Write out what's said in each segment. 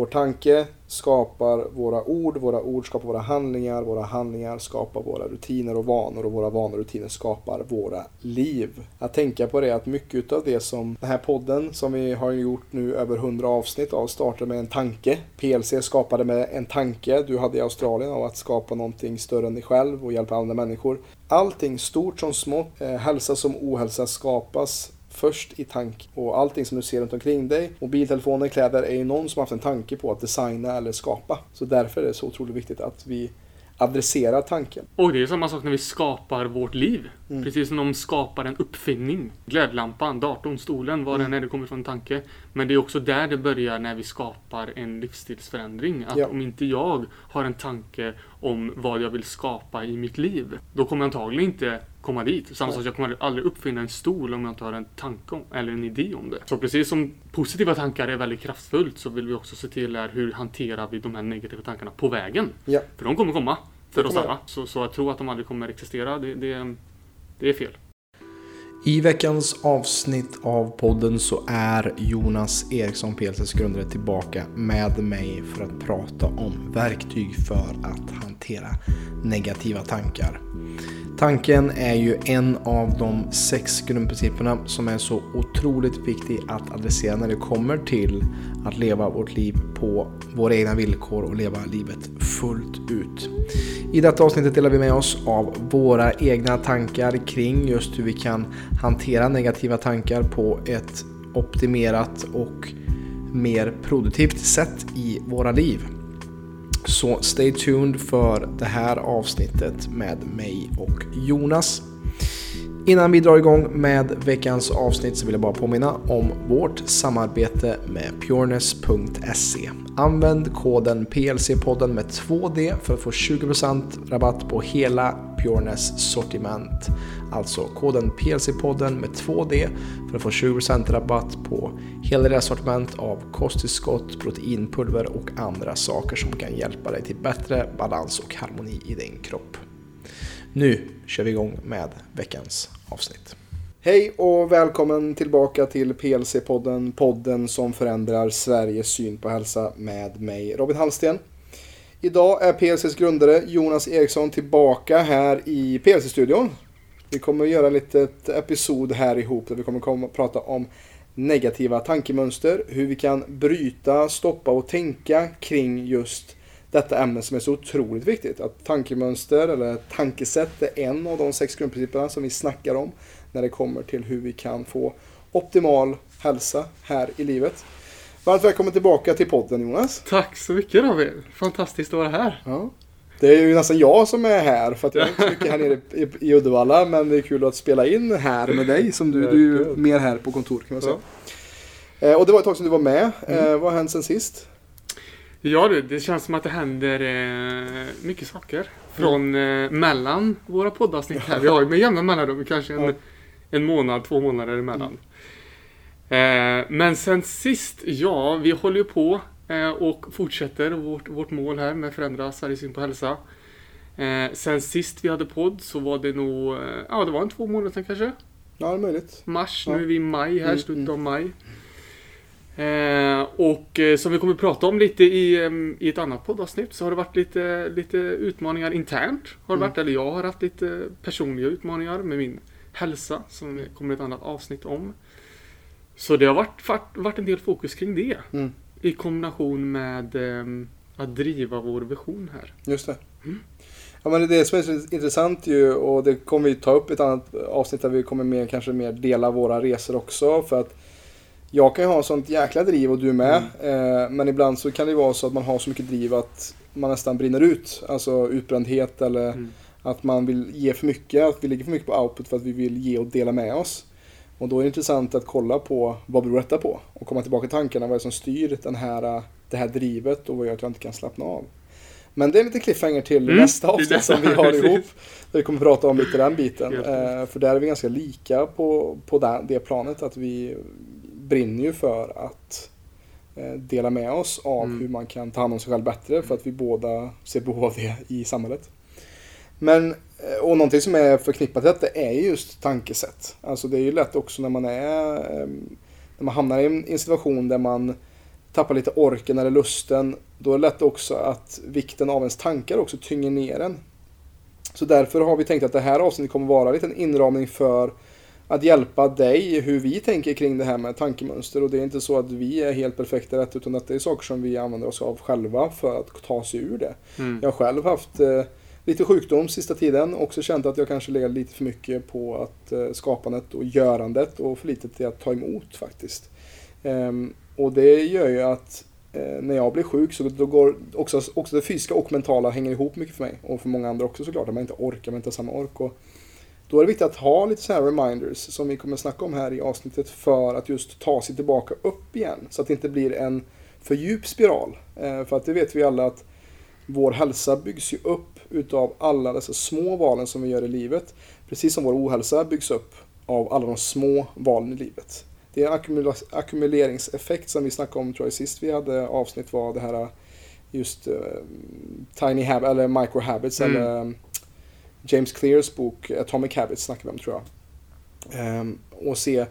Vår tanke skapar våra ord, våra ord skapar våra handlingar, våra handlingar skapar våra rutiner och vanor och våra vanor och rutiner skapar våra liv. Att tänka på det att mycket av det som den här podden som vi har gjort nu över 100 avsnitt av startade med en tanke. PLC skapade med en tanke du hade i Australien av att skapa någonting större än dig själv och hjälpa andra människor. Allting stort som smått, eh, hälsa som ohälsa skapas först i tank. Och allting som du ser runt omkring dig, mobiltelefoner, kläder, är ju någon som haft en tanke på att designa eller skapa. Så därför är det så otroligt viktigt att vi adresserar tanken. Och det är samma sak när vi skapar vårt liv. Mm. Precis som de skapar en uppfinning. Glödlampan, datorn, stolen, vad mm. den är, det kommer från en tanke. Men det är också där det börjar när vi skapar en livsstilsförändring. Att ja. om inte jag har en tanke om vad jag vill skapa i mitt liv, då kommer jag antagligen inte komma dit. Samma sak, jag kommer aldrig uppfinna en stol om jag inte har en tanke om, eller en idé om det. Så precis som positiva tankar är väldigt kraftfullt så vill vi också se till är hur hanterar vi de här negativa tankarna på vägen. Ja. För de kommer komma för oss alla. Så, så att tro att de aldrig kommer existera, det, det, det är fel. I veckans avsnitt av podden så är Jonas Eriksson, PLCs grundare, tillbaka med mig för att prata om verktyg för att hantera negativa tankar. Tanken är ju en av de sex grundprinciperna som är så otroligt viktig att adressera när det kommer till att leva vårt liv på våra egna villkor och leva livet fullt ut. I detta avsnittet delar vi med oss av våra egna tankar kring just hur vi kan hantera negativa tankar på ett optimerat och mer produktivt sätt i våra liv. Så stay tuned för det här avsnittet med mig och Jonas. Innan vi drar igång med veckans avsnitt så vill jag bara påminna om vårt samarbete med pureness.se. Använd koden PLC-podden med 2D för att få 20% rabatt på hela Pureness sortiment. Alltså koden PLC-podden med 2D för att få 20% rabatt på hela deras sortiment av kosttillskott, proteinpulver och andra saker som kan hjälpa dig till bättre balans och harmoni i din kropp. Nu kör vi igång med veckans avsnitt. Hej och välkommen tillbaka till PLC-podden, podden som förändrar Sveriges syn på hälsa med mig Robin Hallsten. Idag är PLCs grundare Jonas Eriksson tillbaka här i PLC-studion. Vi kommer att göra en litet episod här ihop där vi kommer komma och prata om negativa tankemönster, hur vi kan bryta, stoppa och tänka kring just detta ämne som är så otroligt viktigt. Att tankemönster eller tankesätt är en av de sex grundprinciperna som vi snackar om när det kommer till hur vi kan få optimal hälsa här i livet. Varmt välkommen tillbaka till podden Jonas. Tack så mycket David. Fantastiskt att vara här. Ja. Det är ju nästan jag som är här för att jag är inte så mycket här nere i, i Uddevalla men det är kul att spela in här med dig som du, du är ju mer här på kontor kan man säga. Ja. Eh, och det var ett tag sedan du var med. Mm. Eh, vad har hänt sen sist? Ja du, det känns som att det händer eh, mycket saker. Från eh, mellan våra poddavsnitt här. Vi har ju med jämna mellanrum kanske en, en månad, två månader emellan. Mm. Eh, men sen sist, ja, vi håller ju på eh, och fortsätter vårt, vårt mål här med förändra Sveriges syn på hälsa. Eh, sen sist vi hade podd så var det nog, eh, ja det var en två månader sedan kanske. Ja, det är möjligt. Mars, ja. nu är vi i maj här, mm, slutet mm. av maj. Eh, och eh, som vi kommer att prata om lite i, i ett annat poddavsnitt så har det varit lite, lite utmaningar internt. Har det mm. varit, eller jag har haft lite personliga utmaningar med min hälsa som det kommer ett annat avsnitt om. Så det har varit, varit, varit en del fokus kring det. Mm. I kombination med eh, att driva vår vision här. Just det. Mm. Ja, men det är det som är så intressant ju och det kommer vi ta upp i ett annat avsnitt där vi kommer mer, kanske mer dela våra resor också. För att jag kan ju ha sånt jäkla driv och du med. Mm. Eh, men ibland så kan det vara så att man har så mycket driv att man nästan brinner ut. Alltså utbrändhet eller mm. att man vill ge för mycket. Att vi ligger för mycket på output för att vi vill ge och dela med oss. Och då är det intressant att kolla på vad beror detta på? Och komma tillbaka till tankarna. Vad är det som styr den här, det här drivet och vad gör att jag inte kan slappna av? Men det är lite cliffhanger till mm. nästa avsnitt som vi har ihop. Där vi kommer att prata om lite den biten. Eh, för där är vi ganska lika på, på det, det planet. Att vi, brinner ju för att eh, dela med oss av mm. hur man kan ta hand om sig själv bättre för att vi båda ser behov av det i samhället. Men, och någonting som är förknippat till detta är just tankesätt. Alltså det är ju lätt också när man är ehm, när man hamnar i en situation där man tappar lite orken eller lusten, då är det lätt också att vikten av ens tankar också tynger ner en. Så därför har vi tänkt att det här avsnittet kommer vara en liten inramning för att hjälpa dig hur vi tänker kring det här med tankemönster. Och det är inte så att vi är helt perfekta rätt, utan det är saker som vi använder oss av själva för att ta sig ur det. Mm. Jag har själv haft eh, lite sjukdom sista tiden. Också känt att jag kanske legat lite för mycket på att eh, skapandet och görandet och för lite till att ta emot faktiskt. Ehm, och det gör ju att eh, när jag blir sjuk så då går också, också det fysiska och mentala hänger ihop mycket för mig. Och för många andra också såklart, att man inte orkar, man inte har samma ork. Och då är det viktigt att ha lite så här reminders som vi kommer snacka om här i avsnittet för att just ta sig tillbaka upp igen. Så att det inte blir en för djup spiral. Eh, för att det vet vi alla att vår hälsa byggs ju upp utav alla dessa små valen som vi gör i livet. Precis som vår ohälsa byggs upp av alla de små valen i livet. Det är en ackumuleringseffekt som vi snackade om tror jag sist vi hade avsnitt var det här just uh, Tiny Habits eller Micro Habits Mm. eller um, James Clears bok Atomic Habits snackar vi om tror jag. Ehm, och se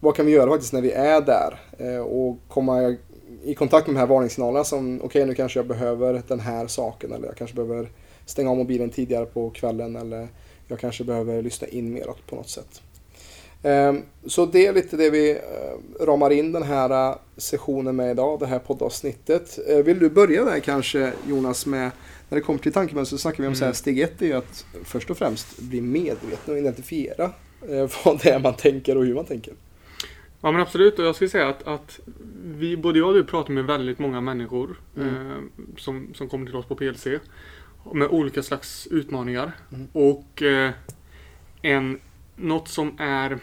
vad kan vi göra faktiskt när vi är där eh, och komma i kontakt med de här varningssignalerna som okej nu kanske jag behöver den här saken eller jag kanske behöver stänga av mobilen tidigare på kvällen eller jag kanske behöver lyssna in mer på något sätt. Ehm, Så det är lite det vi eh, ramar in den här eh, sessionen med idag, det här poddavsnittet. Eh, Vill du börja där kanske Jonas med, när det kommer till tankemönster så snackar vi om så här, Mm. steg ett är ju att först och främst bli medveten och identifiera vad det är man tänker och hur man tänker. Ja men absolut och jag skulle säga att, att vi, både jag och du pratar med väldigt många människor Mm. eh, som, som kommer till oss på PLC. Med olika slags utmaningar. Mm. Och eh, en, något som är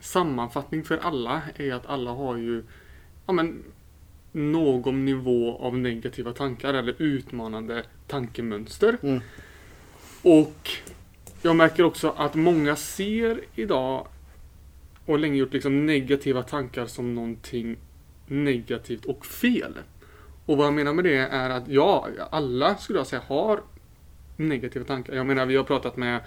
sammanfattning för alla är att alla har ju ja, men, någon nivå av negativa tankar eller utmanande tankemönster. Mm. Och jag märker också att många ser idag och länge gjort liksom negativa tankar som någonting negativt och fel. Och vad jag menar med det är att ja, alla skulle jag säga har negativa tankar. Jag menar, vi har pratat med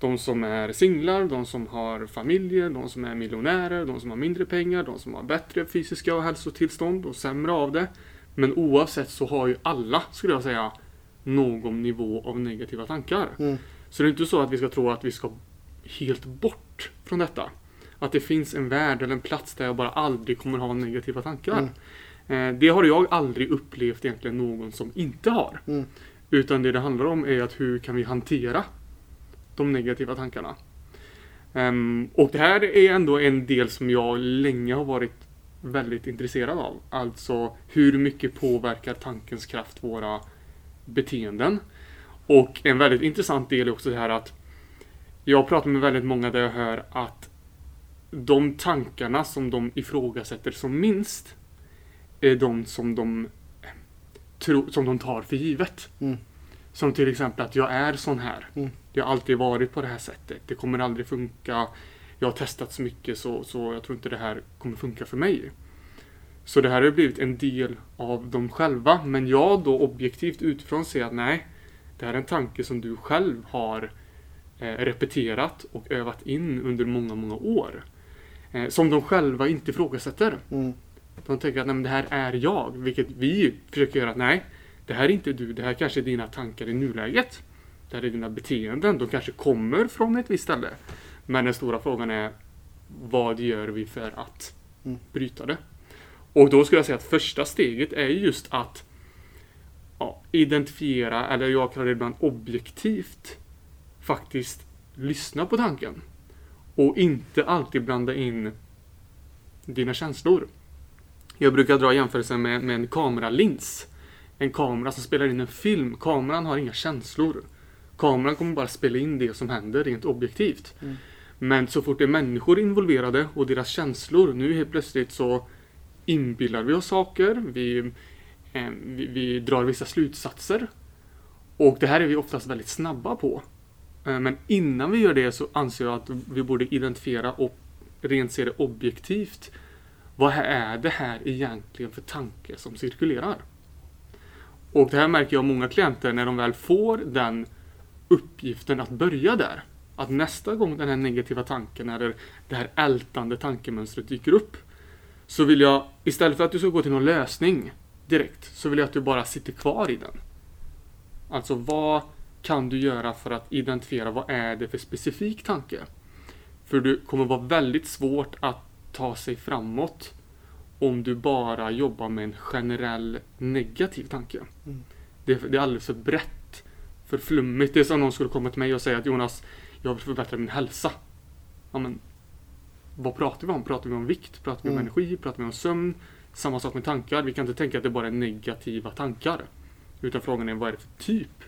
de som är singlar, de som har familjer, de som är miljonärer, de som har mindre pengar, de som har bättre fysiska och hälsotillstånd och sämre av det. Men oavsett så har ju alla, skulle jag säga, någon nivå av negativa tankar. Mm. Så det är inte så att vi ska tro att vi ska helt bort från detta. Att det finns en värld eller en plats där jag bara aldrig kommer ha negativa tankar. Eh, Det har jag aldrig upplevt egentligen någon som inte har. Mm. Utan det det handlar om är att hur kan vi hantera de negativa tankarna. Ehm, och det här är ändå en del som jag länge har varit väldigt intresserad av. Alltså hur mycket påverkar tankens kraft våra beteenden? Och en väldigt intressant del är också det här att jag pratar med väldigt många där jag hör att de tankarna som de ifrågasätter som minst är de som de, tro, som de tar för givet. Mm. Som till exempel att jag är sån här. Mm. Jag har alltid varit på det här sättet. Det kommer aldrig funka. Jag har testat så mycket så, så jag tror inte det här kommer funka för mig. Så det här har blivit en del av dem själva. Men jag då objektivt utifrån ser att nej, det här är en tanke som du själv har eh, repeterat och övat in under många, många år. Eh, som de själva inte ifrågasätter. Mm. De tänker att nej, det här är jag, vilket vi försöker göra att nej, det här är inte du, det här kanske är dina tankar i nuläget. Det här är dina beteenden, de kanske kommer från ett visst ställe. Men den stora frågan är, vad gör vi för att Mm. bryta det? Och då skulle jag säga att första steget är just att ja, identifiera, eller jag kallar det ibland objektivt, faktiskt lyssna på tanken. Och inte alltid blanda in dina känslor. Jag brukar dra jämförelsen med, med en kameralins. En kamera som spelar in en film. Kameran har inga känslor. Kameran kommer bara spela in det som händer rent objektivt. Mm. Men så fort det är människor involverade och deras känslor, nu helt plötsligt så inbillar vi oss saker, vi, eh, vi, vi drar vissa slutsatser. Och det här är vi oftast väldigt snabba på. Eh, men innan vi gör det så anser jag att vi borde identifiera och rent se det objektivt. Vad är det här egentligen för tanke som cirkulerar? Och det här märker jag många klienter när de väl får den uppgiften att börja där. Att nästa gång den här negativa tanken eller det här ältande tankemönstret dyker upp Så vill jag, istället för att du ska gå till någon lösning direkt, så vill jag att du bara sitter kvar i den. Alltså vad kan du göra för att identifiera vad är det för specifik tanke? För det kommer vara väldigt svårt att ta sig framåt om du bara jobbar med en generell negativ tanke. Mm. Det, det är alldeles för brett, för flummigt. Det är som någon skulle komma till mig och säga att Jonas, jag vill förbättra min hälsa. Ja, men, vad pratar vi om? Pratar vi om vikt? Pratar vi om Mm. energi? Pratar vi om sömn? Samma sak med tankar. Vi kan inte tänka att det bara är negativa tankar. Utan frågan är vad är det för typ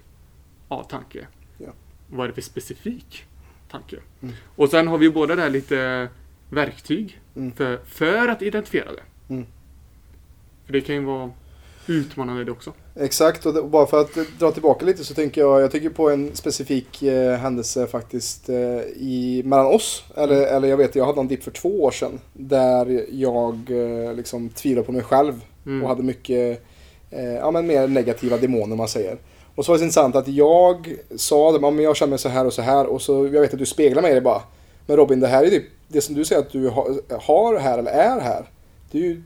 av tanke? Ja. Vad är det för specifik tanke? Mm. Och sen har vi båda där lite verktyg Mm. för, för att identifiera det. Mm. För det kan ju vara utmanande det också. Exakt, och det, bara för att dra tillbaka lite så tänker jag, jag tänker på en specifik eh, händelse faktiskt eh, i, mellan oss. Eller, eller jag vet, jag hade en dipp för två år sedan. Där jag eh, liksom tvivlade på mig själv Mm. och hade mycket, eh, ja men mer negativa demoner man säger. Och så var det intressant att jag sa att jag känner mig så här och så här och så jag vet att du speglar mig i det bara. Men Robin, det här är typ, det som du säger att du har, här eller är här. Det är ju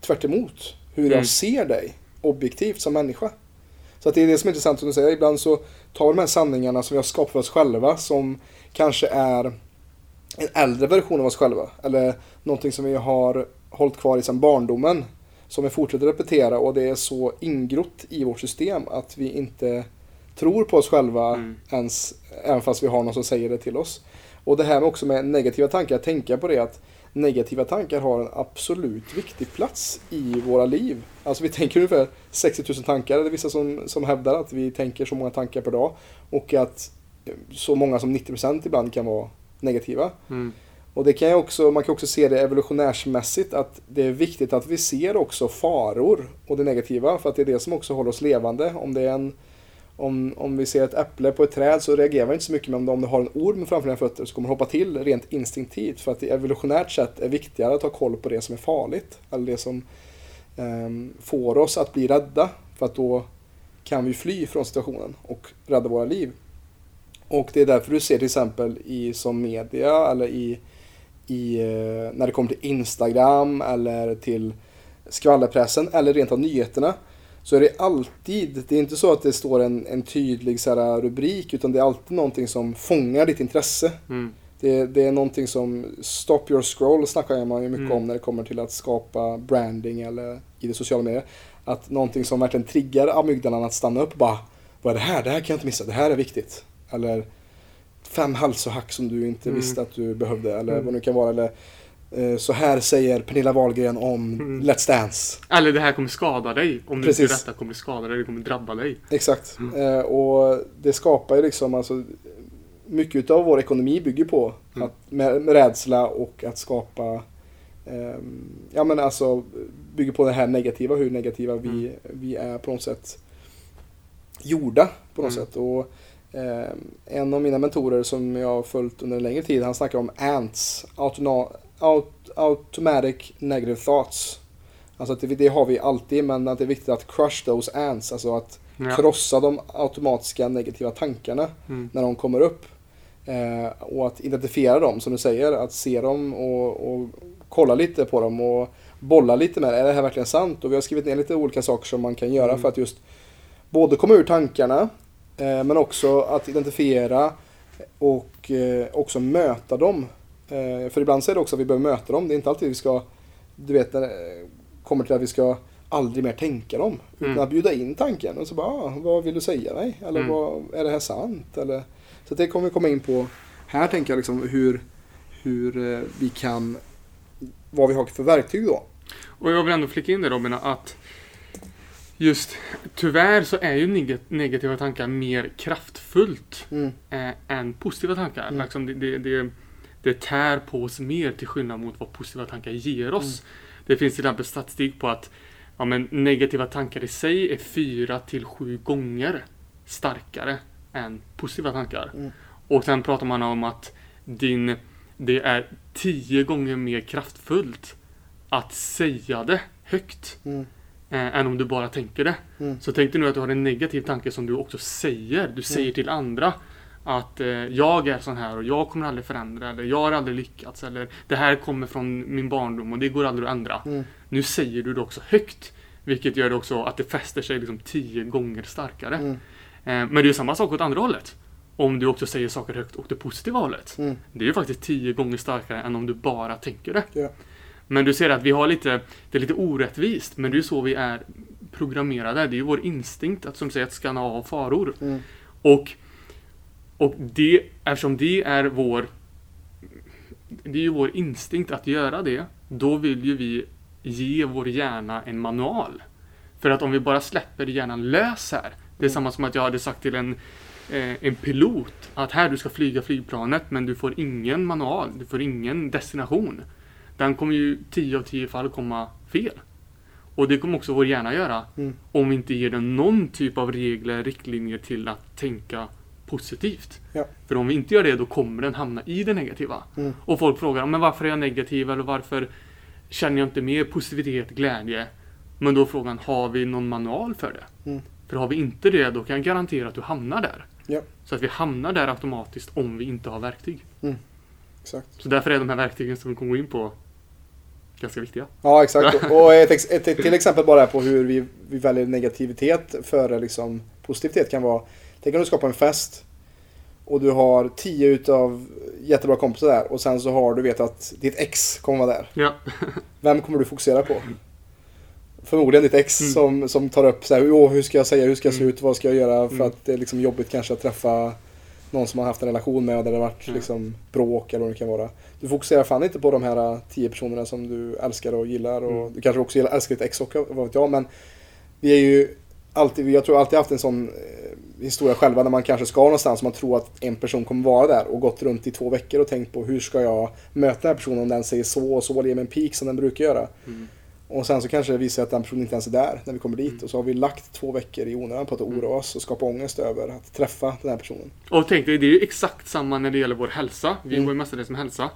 tvärt emot hur Mm. jag ser dig objektivt som människa. Så att det är det som är intressant som du säger. Ibland så tar vi de här sanningarna som vi har skapat för oss själva som kanske är en äldre version av oss själva. Eller någonting som vi har hållit kvar i sedan barndomen. Som vi fortsätter repetera och det är så ingrott i vårt system att vi inte tror på oss själva Mm. ens, även fast vi har någon som säger det till oss. Och det här med också med negativa tankar, tänka på det att negativa tankar har en absolut viktig plats i våra liv. Alltså vi tänker ungefär 60 000 tankar, det är vissa som, som hävdar att vi tänker så många tankar per dag. Och att så många som 90% ibland kan vara negativa. Mm. Och det kan också, man kan också se det evolutionärsmässigt att det är viktigt att vi ser också faror och det negativa för att det är det som också håller oss levande. Om det är en om, om vi ser ett äpple på ett träd så reagerar vi inte så mycket men om du har en orm framför dina fötter så kommer du hoppa till rent instinktivt för att det evolutionärt sett är viktigare att ha koll på det som är farligt eller det som ehm, får oss att bli rädda för att då kan vi fly från situationen och rädda våra liv. Och det är därför du ser till exempel i som media eller i, i eh, när det kommer till Instagram eller till skvallerpressen eller rent av nyheterna så är det alltid, det är inte så att det står en, en tydlig så här, rubrik utan det är alltid någonting som fångar ditt intresse. Mm. Det, det är någonting som Stop your scroll snackar man ju mycket Mm. om när det kommer till att skapa branding eller i det sociala medier. Att någonting som verkligen triggar amygdalan att stanna upp bara Vad är det här? Det här kan jag inte missa. Det här är viktigt. Eller fem hälsohack som du inte Mm. visste att du behövde eller Mm. vad det nu kan vara. Eller så här säger Pernilla Wahlgren om Mm. Let's Dance. Eller det här kommer skada dig. Om du inte rättar kommer det skada dig, det kommer drabba dig. Exakt. Mm. Eh, och det skapar ju liksom alltså mycket av vår ekonomi bygger på Mm. att, med, med rädsla och att skapa ehm, ja men alltså bygger på det här negativa, hur negativa vi, Mm. vi är på något sätt gjorda på något Mm. sätt. Och ehm, en av mina mentorer som jag har följt under en längre tid, han snackar om ANTS, autona, aut, Automatic Negative Thoughts. Alltså det, det har vi alltid, men att det är viktigt att crush those ants, alltså att Ja. krossa de automatiska negativa tankarna Mm. när de kommer upp. Eh, och att identifiera dem, som du säger, att se dem och, och kolla lite på dem och bolla lite med det. Är det här verkligen sant? Och vi har skrivit ner lite olika saker som man kan göra Mm. för att just både komma ur tankarna eh, men också att identifiera och eh, också möta dem. Eh, för ibland så är det också att vi behöver möta dem. Det är inte alltid vi ska, du vet, när det kommer till att vi ska aldrig mer tänka dem. Utan Mm. att bjuda in tanken och så bara, ah, vad vill du säga mig? Eller Mm. vad, är det här sant? Eller, så det kommer vi komma in på här tänker jag liksom hur, hur eh, vi kan, vad vi har för verktyg då. Och jag vill ändå flika in det Robin, att just tyvärr så är ju neg- negativa tankar mer kraftfullt Mm. eh, än positiva tankar. Mm. Liksom det, det, det, det tär på oss mer till skillnad mot vad positiva tankar ger oss. Det finns till exempel statistik på att ja, men negativa tankar i sig är fyra till sju gånger starkare än positiva tankar. Mm. Och sen pratar man om att din, det är tio gånger mer kraftfullt att säga det högt Mm. eh, än om du bara tänker det. Mm. Så tänk dig nu att du har en negativ tanke som du också säger. Du säger till andra. Att eh, jag är sån här och jag kommer aldrig förändra eller jag har aldrig lyckats eller det här kommer från min barndom och det går aldrig att ändra. Mm. Nu säger du det också högt. Vilket gör det också att det fäster sig liksom tio gånger starkare. Mm. Eh, men det är samma sak åt andra hållet. Om du också säger saker högt åt det positiva hållet. Mm. Det är ju faktiskt tio gånger starkare än om du bara tänker det. Ja. Men du ser att vi har lite, det är lite orättvist, men det är så vi är programmerade. Det är ju vår instinkt att som säger att skanna av faror. Mm. Och, och det, eftersom det är vår det är ju vår instinkt att göra det, då vill ju vi ge vår hjärna en manual. För att om vi bara släpper hjärnan lös här, det är Mm. samma som att jag hade sagt till en, eh, en pilot att här du ska flyga flygplanet men du får ingen manual, du får ingen destination. Den kommer ju 10 av 10 fall komma fel. Och det kommer också vår hjärna göra Mm. om vi inte ger den någon typ av regler, riktlinjer till att tänka positivt. Ja. För om vi inte gör det, då kommer den hamna i det negativa. Mm. Och folk frågar, men varför är jag negativ? Eller varför känner jag inte mer positivitet, glädje? Men då är frågan, har vi någon manual för det? Mm. För har vi inte det, då kan jag garantera att du hamnar där. Ja. Så att vi hamnar där automatiskt om vi inte har verktyg. Exakt. Så därför är de här verktygen som vi kommer gå in på ganska viktiga. Ja, exakt. Och ett, ett, ett till exempel bara på hur vi, vi väljer negativitet före liksom positivitet kan vara. Tänk om du skapar en fest och du har tio utav jättebra kompisar där och sen så har du vet att ditt ex kommer vara där. Ja, Vem kommer du fokusera på? Förmodligen ditt ex Mm. som, som tar upp så här, "Åh, hur ska jag säga, hur ska jag se Mm. ut, vad ska jag göra? För Mm. att det är liksom jobbigt kanske att träffa någon som man haft en relation med där det varit liksom bråk eller vad det kan vara. Du fokuserar fan inte på de här äh, tio personerna som du älskar och gillar och Mm. du kanske också älskar ditt ex också, vad vet jag. Men vi är ju alltid, jag tror alltid haft en sån eh, historia själva när man kanske ska någonstans och man tror att en person kommer vara där och gått runt i två veckor och tänkt på hur ska jag möta den här personen om den säger så och så eller ger mig en pik som den brukar göra. Mm. Och sen så kanske det visar sig att den personen inte ens är där när vi kommer dit. Mm. Och så har vi lagt två veckor i onödan på att oroa oss och skapa ångest över att träffa den här personen. Och tänk dig, det är ju exakt samma när det gäller vår hälsa. Vi Mm. går ju mestadels med hälsa.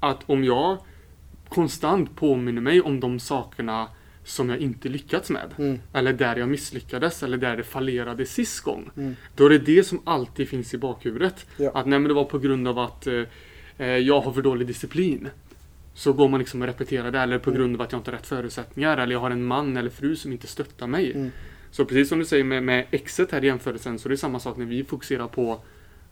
Att om jag konstant påminner mig om de sakerna som jag inte lyckats med. Mm. Eller där jag misslyckades eller där det fallerade sist gång. Mm. Då är det det som alltid finns i bakhuvudet. Ja. Att nej men det var på grund av att eh, eh, jag har för dålig disciplin. Så går man liksom och repeterar det. Eller på Mm. grund av att jag inte har rätt förutsättningar. Eller jag har en man eller fru som inte stöttar mig. Mm. Så precis som du säger med, med exet här i jämförelsen så är det samma sak när vi fokuserar på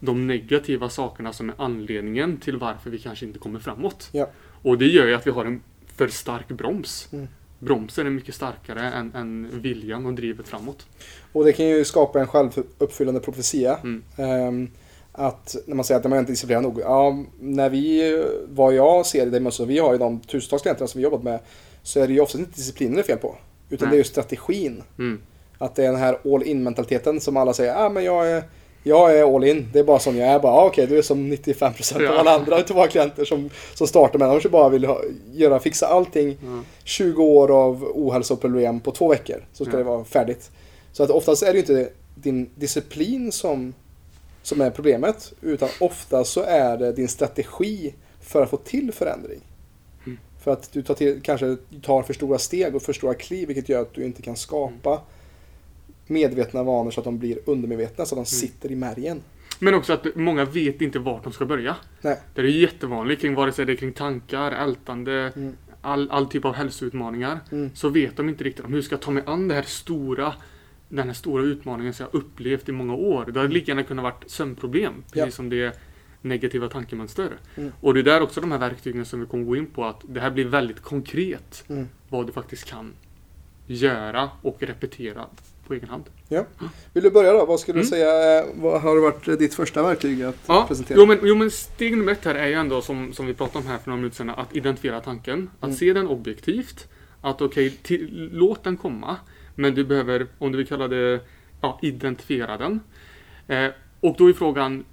de negativa sakerna som är anledningen till varför vi kanske inte kommer framåt. Ja. Och det gör ju att vi har en för stark broms. Mm. Bromsen är mycket starkare än, än viljan och drivet framåt. Och det kan ju skapa en självuppfyllande profetia. Mm. Ehm, att när man säger att man är inte disciplinerad nog. Ja, när vi, vad jag ser i det mönster vi har i de tusentals klienterna som vi jobbat med. Så är det ju oftast inte disciplinen det är fel på. Utan Nej. det är ju strategin. Mm. Att det är den här all in mentaliteten som alla säger, ah, men jag är, jag är all in, det är bara som jag är. Bara, ah, Okej, du är som 95% Ja. av alla andra utav våra klienter som, som startar med annars bara vill ha, göra, fixa allting. Ja. 20 år av ohälsa och problem på två veckor så ska Ja. det vara färdigt. Så att oftast är det inte din disciplin som, som är problemet, utan ofta så är det din strategi för att få till förändring. Mm. För att du tar till, kanske tar för stora steg och för stora kliv, vilket gör att du inte kan skapa medvetna vanor så att de blir undermedvetna, så att de Mm. sitter i märgen. Men också att många vet inte vart de ska börja. Nej. Det är jättevanligt kring vare sig det är kring tankar, ältande, Mm. all, all typ av hälsoutmaningar. Mm. Så vet de inte riktigt om hur ska jag ta mig an det här stora den här stora utmaningen som jag upplevt i många år. Det hade lika gärna kunnat varit sömnproblem. Precis Ja. som det är negativa tankemönster. Mm. Och det är där också de här verktygen som vi kommer gå in på att det här blir väldigt konkret. Mm. Vad du faktiskt kan göra och repetera på egen hand. Vill du börja då? Vad skulle du Mm. säga eh, vad har varit ditt första verktyg att Ja, presentera? jo men, jo men steg nummer ett här är ju ändå som, som vi pratade om här för några minuter sedan, att identifiera tanken. Att Mm. se den objektivt. Att okej, till- låt den komma. Men du behöver, om du vill kalla det, ja, identifiera den. Eh, och då är frågan,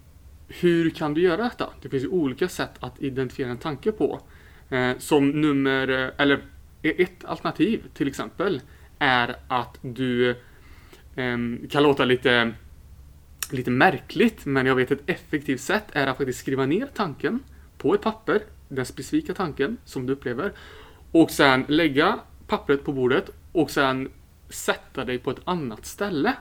hur kan du göra detta? Det finns ju olika sätt att identifiera en tanke på. Eh, som nummer, eh, eller ett alternativ till exempel, är att du Ehm, kan låta lite lite märkligt, men jag vet ett effektivt sätt är att faktiskt skriva ner tanken på ett papper, den specifika tanken som du upplever, och sen lägga pappret på bordet och sen sätta dig på ett annat ställe.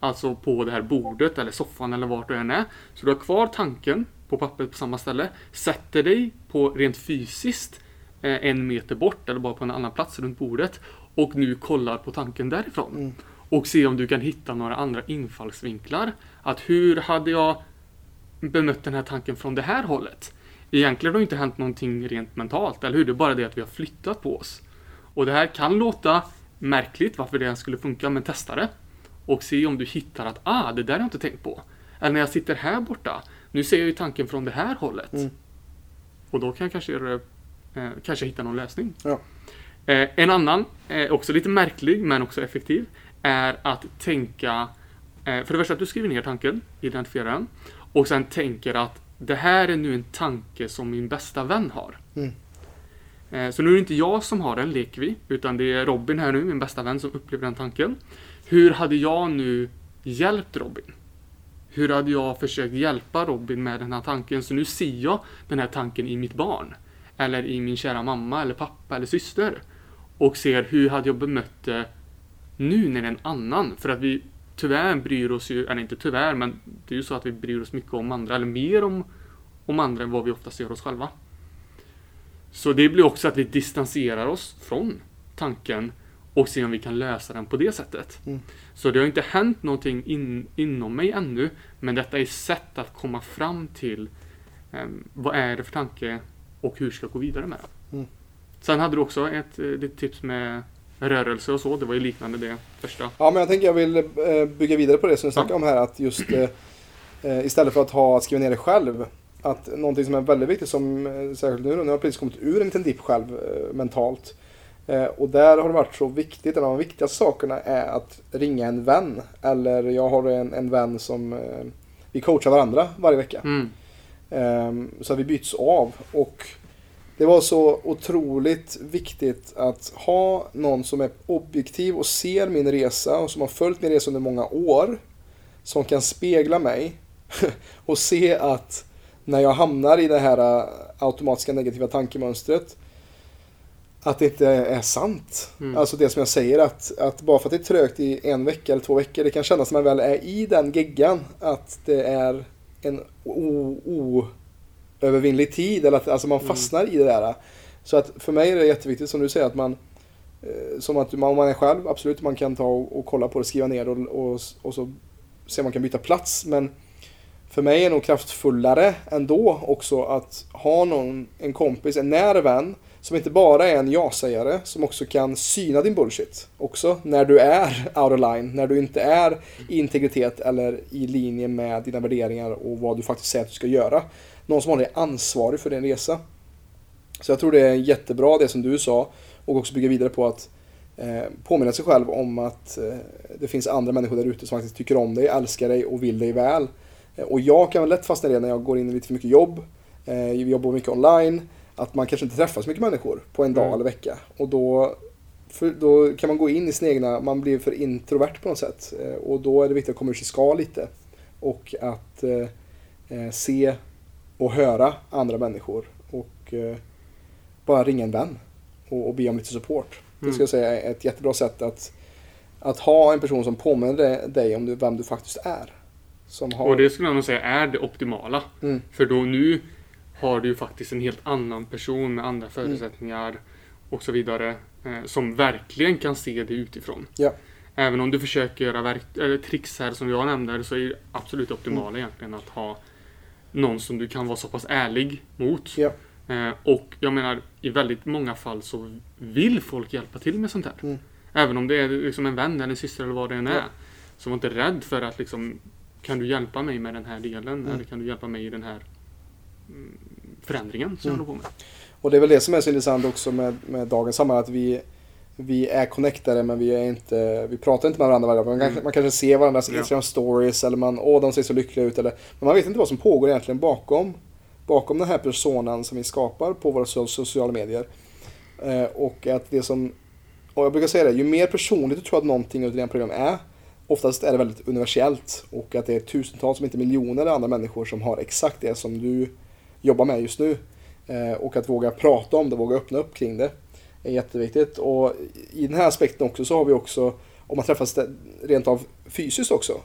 Alltså på det här bordet eller soffan eller vart du än är. Så du har kvar tanken på pappret på samma ställe. Sätter dig på rent fysiskt eh, en meter bort eller bara på en annan plats runt bordet. Och nu kollar på tanken därifrån. Mm. Och se om du kan hitta några andra infallsvinklar. Att hur hade jag bemött den här tanken från det här hållet? Egentligen har det inte hänt någonting rent mentalt, eller hur? Det är bara det att vi har flyttat på oss. Och det här kan låta märkligt varför det ens skulle funka, men testa det. Och se om du hittar att ah, det där har jag inte tänkt på. Eller när jag sitter här borta, nu ser jag ju tanken från det här hållet. Mm. Och då kan jag kanske, göra, eh, kanske hitta någon lösning. Ja. Eh, en annan, eh, också lite märklig men också effektiv, är att tänka eh, för det första att du skriver ner tanken, identifierar den och sen tänker att det här är nu en tanke som min bästa vän har. Mm. Eh, Så nu är det inte jag som har den, leker vi, utan det är Robin här nu, min bästa vän, som upplever den tanken. Hur hade jag nu hjälpt Robin? Hur hade jag försökt hjälpa Robin med den här tanken? Så nu ser jag den här tanken i mitt barn. Eller i min kära mamma, eller pappa, eller syster. Och ser hur hade jag bemött det nu när det är en annan? För att vi tyvärr bryr oss ju, eller inte tyvärr, men det är ju så att vi bryr oss mycket om andra, eller mer om, om andra än vad vi oftast gör oss själva. Så det blir också att vi distanserar oss från tanken och ser om vi kan lösa den på det sättet. Mm. Så det har inte hänt någonting in, inom mig ännu, men detta är ett sätt att komma fram till em, vad är det för tanke och hur ska jag gå vidare med det. Mm. Sen hade du också ett eh, litet tips med rörelse och så, det var ju liknande det första. Ja, men jag tänker jag vill eh, bygga vidare på det som du snackade om här. Att just eh, eh, istället för att ha skriva ner det själv. Att någonting som är väldigt viktigt, som särskilt nu, nu har jag precis kommit ur en liten dipp själv mentalt. Och där har det varit så viktigt, en av de viktigaste sakerna är att ringa en vän. Eller jag har en, en vän som vi coachar varandra varje vecka. Mm. Ehm, Så vi byts av. Och det var så otroligt viktigt att ha någon som är objektiv och ser min resa och som har följt min resa under många år. Som kan spegla mig och se att när jag hamnar i det här äh, automatiska negativa tankemönstret att det inte är sant. Mm. Alltså det som jag säger att, att bara för att det är trögt i en vecka eller två veckor, det kan kännas när man väl är i den geggan att det är en o- oövervinnlig tid eller att alltså man Mm. fastnar i det där. Så att för mig är det jätteviktigt som du säger att man eh, som att man, om man är själv, absolut man kan ta och, och kolla på det, skriva ner och, och, och så se om man kan byta plats. Men för mig är det nog kraftfullare ändå också att ha någon, en kompis, en nära vän som inte bara är en ja-sägare som också kan syna din bullshit också när du är out of line, när du inte är i integritet eller i linje med dina värderingar och vad du faktiskt säger att du ska göra. Någon som håller dig ansvarig för din resa. Så jag tror det är jättebra det som du sa och också bygga vidare på att eh, påminna sig själv om att eh, det finns andra människor där ute som faktiskt tycker om dig, älskar dig och vill dig väl. Eh, och jag kan väl lätt fastna i det när jag går in i lite för mycket jobb. Eh, jobbar mycket online. Att man kanske inte träffar så mycket människor på en dag Mm. eller vecka. Och då, för, då kan man gå in i sin egna, man blir för introvert på något sätt. Och då är det viktigt att komma ur sitt skal lite. Och att se och höra andra människor. Och eh, bara ringa en vän. Och, och be om lite support. Det Mm. ska jag säga är ett jättebra sätt att, att ha en person som påminner dig- om du, vem du faktiskt är. Har... Och det skulle jag nog säga är det optimala. Mm. För då nu har du ju faktiskt en helt annan person med andra förutsättningar och så vidare. Eh, som verkligen kan se det utifrån. Ja. Även om du försöker göra verk- tricks här som jag nämnde så är det absolut optimala Mm. egentligen att ha någon som du kan vara så pass ärlig mot. Ja. Eh, och jag menar, i väldigt många fall så vill folk hjälpa till med sånt här. Mm. Även om det är liksom en vän eller en syster eller vad det än är. Ja. Så var inte rädd för att liksom, kan du hjälpa mig med den här delen? Mm. Eller kan du hjälpa mig i den här mm, förändringen som Mm. jag håller på med? Och det är väl det som är så intressant också med, med dagens samhälle. Att vi, vi är connectade men vi, är inte, vi pratar inte med varandra varje dag. Man, kanske, Mm. man kanske ser varandras Ja. Instagram stories eller man, åh de ser så lyckliga ut. Eller, men man vet inte vad som pågår egentligen bakom, bakom den här personan som vi skapar på våra so- sociala medier. Eh, och att det som, och jag brukar säga det, ju mer personligt du tror att någonting av dina program är, oftast är det väldigt universellt. Och att det är tusentals, om inte miljoner andra människor som har exakt det som du jobbar med just nu. Eh, och att våga prata om det, våga öppna upp kring det är jätteviktigt. Och i den här aspekten också så har vi också om man träffas rent av fysiskt också.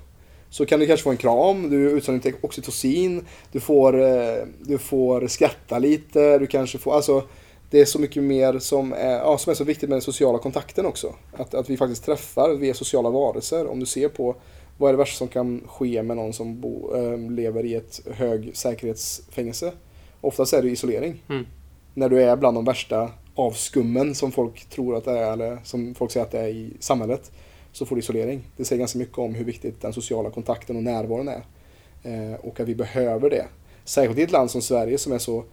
Så kan du kanske få en kram, du utsöndrar lite oxytocin, du får, eh, du får skratta lite, du kanske får, alltså det är så mycket mer som är, ja, som är så viktigt med den sociala kontakten också. Att, att vi faktiskt träffar, vi är sociala varelser. Om du ser på vad är det värsta som kan ske med någon som bo, eh, lever i ett hög säkerhetsfängelse? Oftast är det isolering. Mm. När du är bland de värsta avskummen som folk tror att det är, eller som folk säger att det är i samhället, så får du isolering. Det säger ganska mycket om hur viktigt den sociala kontakten och närvaron är. Eh, och att vi behöver det. Särskilt i ett land som Sverige som är så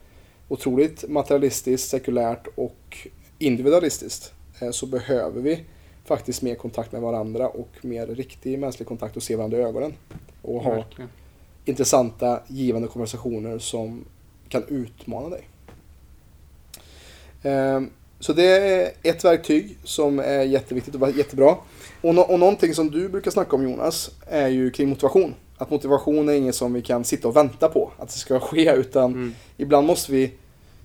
otroligt materialistiskt, sekulärt och individualistiskt. Eh, så behöver vi faktiskt mer kontakt med varandra och mer riktig mänsklig kontakt och se varandra i ögonen. Och ha Verkligen. intressanta, givande konversationer som kan utmana dig. Ehm, Så det är ett verktyg som är jätteviktigt och jättebra. Och, nå- och någonting som du brukar snacka om Jonas är ju kring motivation. Att motivation är inget som vi kan sitta och vänta på att det ska ske utan Mm. ibland måste vi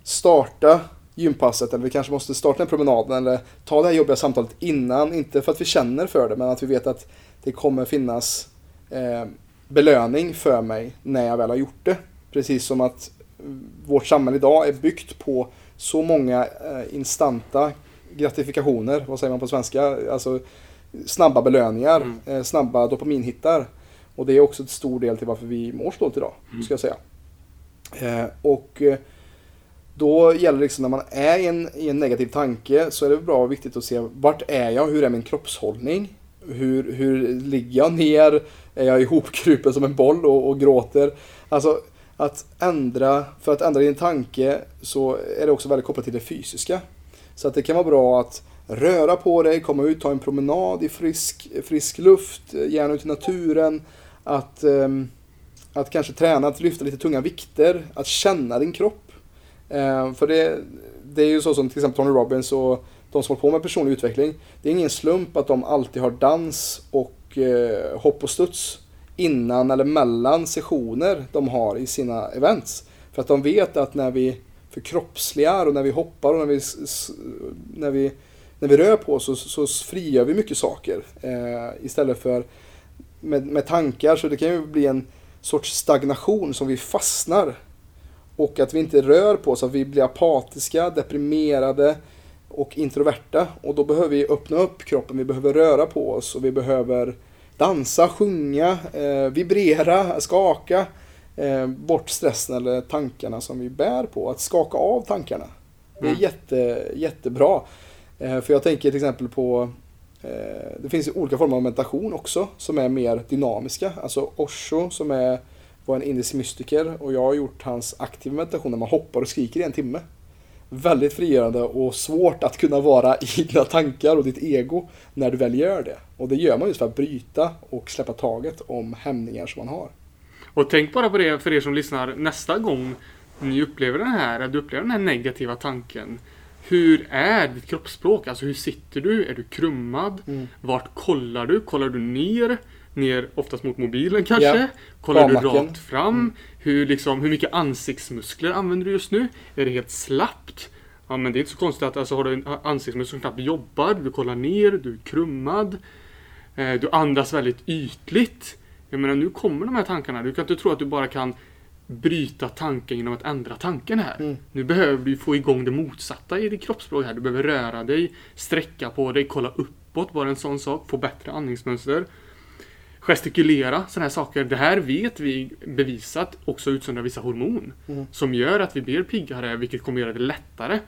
starta gympasset eller vi kanske måste starta den promenaden eller ta det här jobbiga samtalet innan. Inte för att vi känner för det men att vi vet att det kommer finnas eh, belöning för mig när jag väl har gjort det. Precis som att vårt samhälle idag är byggt på så många eh, instanta gratifikationer, vad säger man på svenska? Alltså snabba belöningar, Mm. eh, snabba dopaminhittar. Och det är också ett stor del till varför vi mår så idag, ska jag säga. Eh, och eh, då gäller det liksom när man är i en, i en negativ tanke så är det bra och viktigt att se vart är jag, hur är min kroppshållning? Hur, hur ligger jag ner? Är jag ihopkrupen som en boll och, och gråter? Alltså att ändra, för att ändra din tanke så är det också väldigt kopplat till det fysiska. Så att det kan vara bra att röra på dig, komma ut, ta en promenad i frisk, frisk luft, gärna ut i naturen. Att, ehm, att kanske träna, att lyfta lite tunga vikter, att känna din kropp. Ehm, för det, det är ju så som till exempel Tony Robbins och de som håller på med personlig utveckling. Det är ingen slump att de alltid har dans och eh, hopp och studs innan eller mellan sessioner de har i sina events. För att de vet att när vi förkroppsligar och när vi hoppar och när vi, när vi, när vi rör på oss så, så frigör vi mycket saker. Eh, istället för med, med tankar så det kan ju bli en sorts stagnation som vi fastnar. Och att vi inte rör på oss, att vi blir apatiska, deprimerade och introverta. Och då behöver vi öppna upp kroppen, vi behöver röra på oss och vi behöver dansa, sjunga, eh, vibrera, skaka eh, bort stressen eller tankarna som vi bär på. Att skaka av tankarna. Det är Mm. jätte, jättebra. Eh, för jag tänker till exempel på eh, det finns olika former av meditation också som är mer dynamiska. Alltså Osho som är, var en indisk mystiker och jag har gjort hans aktiva meditation där man hoppar och skriker i en timme. Väldigt frigörande och svårt att kunna vara i dina tankar och ditt ego när du väl gör det. Och det gör man just för att bryta och släppa taget om hämningar som man har. Och tänk bara på det för er som lyssnar nästa gång ni upplever den här, att du upplever den här negativa tanken. Hur är ditt kroppsspråk? Alltså hur sitter du? Är du krummad? Mm. Vart kollar du? Kollar du ner? Ner oftast mot mobilen kanske? Ja. Kollar du Barnacken. rakt fram? Hur, liksom, hur mycket ansiktsmuskler använder du just nu? Är det helt slappt? Ja men det är inte så konstigt att alltså, har du en ansiktsmuskel som knappt jobbar, du kollar ner, du är krummad. Eh, Du andas väldigt ytligt. Jag menar, nu kommer de här tankarna. Du kan inte tro att du bara kan bryta tanken genom att ändra tanken här. Mm. Nu behöver du få igång det motsatta i ditt kroppsspråk här. Du behöver röra dig, sträcka på dig, kolla uppåt, bara en sån sak. Få bättre andningsmönster. Gestikulera, sådana här saker. Det här vet vi bevisat också utsöndrar vissa hormon. Mm. Som gör att vi blir piggare, vilket kommer göra det lättare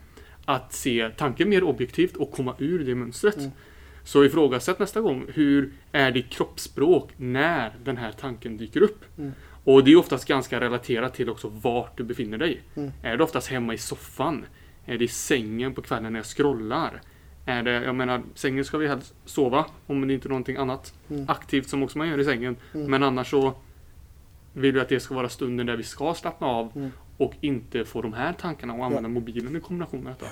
att se tanken mer objektivt och komma ur det mönstret. Mm. Så ifrågasätt nästa gång, hur är ditt kroppsspråk när den här tanken dyker upp? Mm. Och det är oftast ganska relaterat till också vart du befinner dig. Mm. Är du oftast hemma i soffan? Är det i sängen på kvällen när jag scrollar? Är det, jag menar, sängen ska vi helst sova om det inte är någonting annat Mm. aktivt som också man gör i sängen. Mm. Men annars så vill vi att det ska vara stunden där vi ska slappna av Mm. och inte få de här tankarna och använda mobilen i kombination med detta.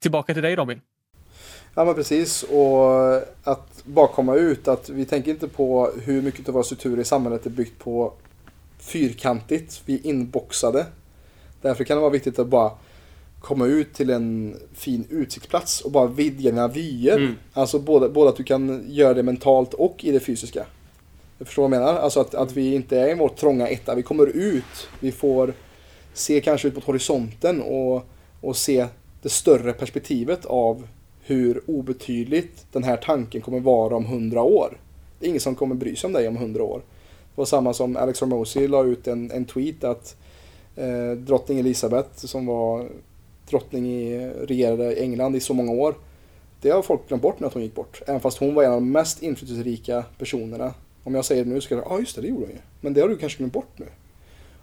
Tillbaka till dig Robin. Ja men precis och att bara komma ut att vi tänker inte på hur mycket av våra strukturer i samhället är byggt på fyrkantigt, vi är inboxade. Därför kan det vara viktigt att bara komma ut till en fin utsiktsplats och bara vidga dina vyer. Mm. Alltså både, både att du kan göra det mentalt och i det fysiska. Jag förstår vad jag menar? Alltså att, att vi inte är i vår trånga etta, vi kommer ut, vi får se kanske ut mot horisonten och, och se det större perspektivet av hur obetydligt den här tanken kommer vara om hundra år. Det är ingen som kommer bry sig om dig om hundra år. Det var samma som Alex Ramosi la ut en, en tweet att eh, drottning Elisabeth som var drottning i, regerade England i så många år. Det har folk glömt bort när hon gick bort. Även fast hon var en av de mest inflytelserika personerna. Om jag säger det nu så ska jag säga, ja just det, det gjorde hon ju. Men det har du kanske glömt bort nu.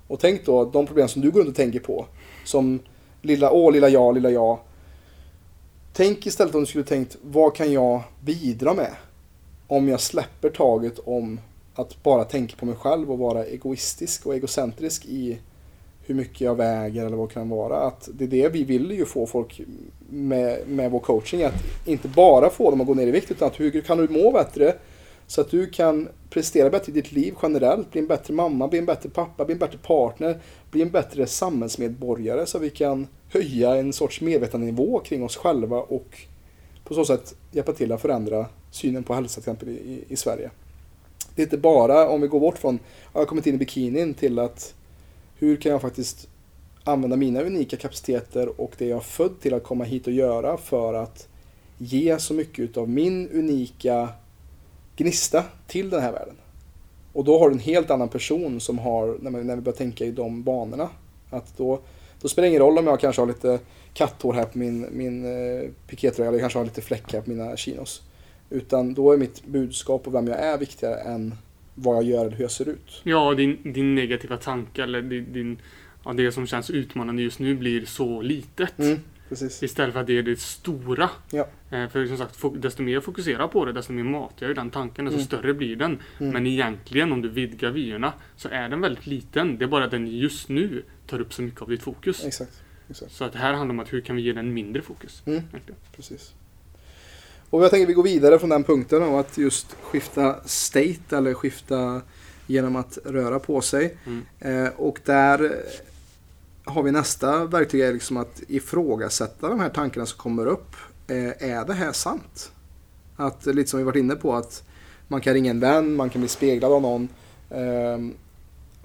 Och tänk då de problem som du går runt och tänker på. Som lilla, åh lilla jag, lilla jag. Tänk istället om du skulle tänkt, vad kan jag bidra med? Om jag släpper taget om att bara tänka på mig själv och vara egoistisk och egocentrisk i hur mycket jag väger eller vad det kan vara. Att det är det vi vill ju få folk med, med vår coaching. Att inte bara få dem att gå ner i vikt utan att hur kan du må bättre? Så att du kan prestera bättre i ditt liv generellt, bli en bättre mamma, bli en bättre pappa, bli en bättre partner, bli en bättre samhällsmedborgare så att vi kan höja en sorts medvetandenivå kring oss själva och på så sätt hjälpa till att förändra synen på hälsa till exempel i, i Sverige. Det är inte bara om vi går bort från, jag har kommit in i bikinin till att hur kan jag faktiskt använda mina unika kapaciteter och det jag är född till att komma hit och göra för att ge så mycket av min unika gnista till den här världen. Och då har du en helt annan person som har, när, man, när vi börjar tänka i de banorna, att då, då spelar det ingen roll om jag kanske har lite katthår här på min, min eh, pikétröja eller kanske har lite fläck här på mina chinos. Utan då är mitt budskap och vem jag är viktigare än vad jag gör eller hur jag ser ut. Ja, din, din negativa tanke eller din, din, ja, det som känns utmanande just nu blir så litet. Mm. Precis. Istället för att det är det stora. Ja. Eh, för som sagt, desto mer jag fokuserar på det, desto mer matar jag den tanken, desto mm. större blir den. Mm. Men egentligen, om du vidgar vyerna, så är den väldigt liten. Det är bara att den just nu tar upp så mycket av ditt fokus. Exakt. Exakt. Så att det här handlar om att hur kan vi ge den mindre fokus? Mm. Precis. Och jag tänker att vi går vidare från den punkten om att just skifta state eller skifta genom att röra på sig. Mm. Eh, och där har vi nästa verktyg är liksom att ifrågasätta de här tankarna som kommer upp. Eh, är det här sant? Att lite som vi varit inne på att man kan ringa en vän, man kan bli speglad av någon. Eh,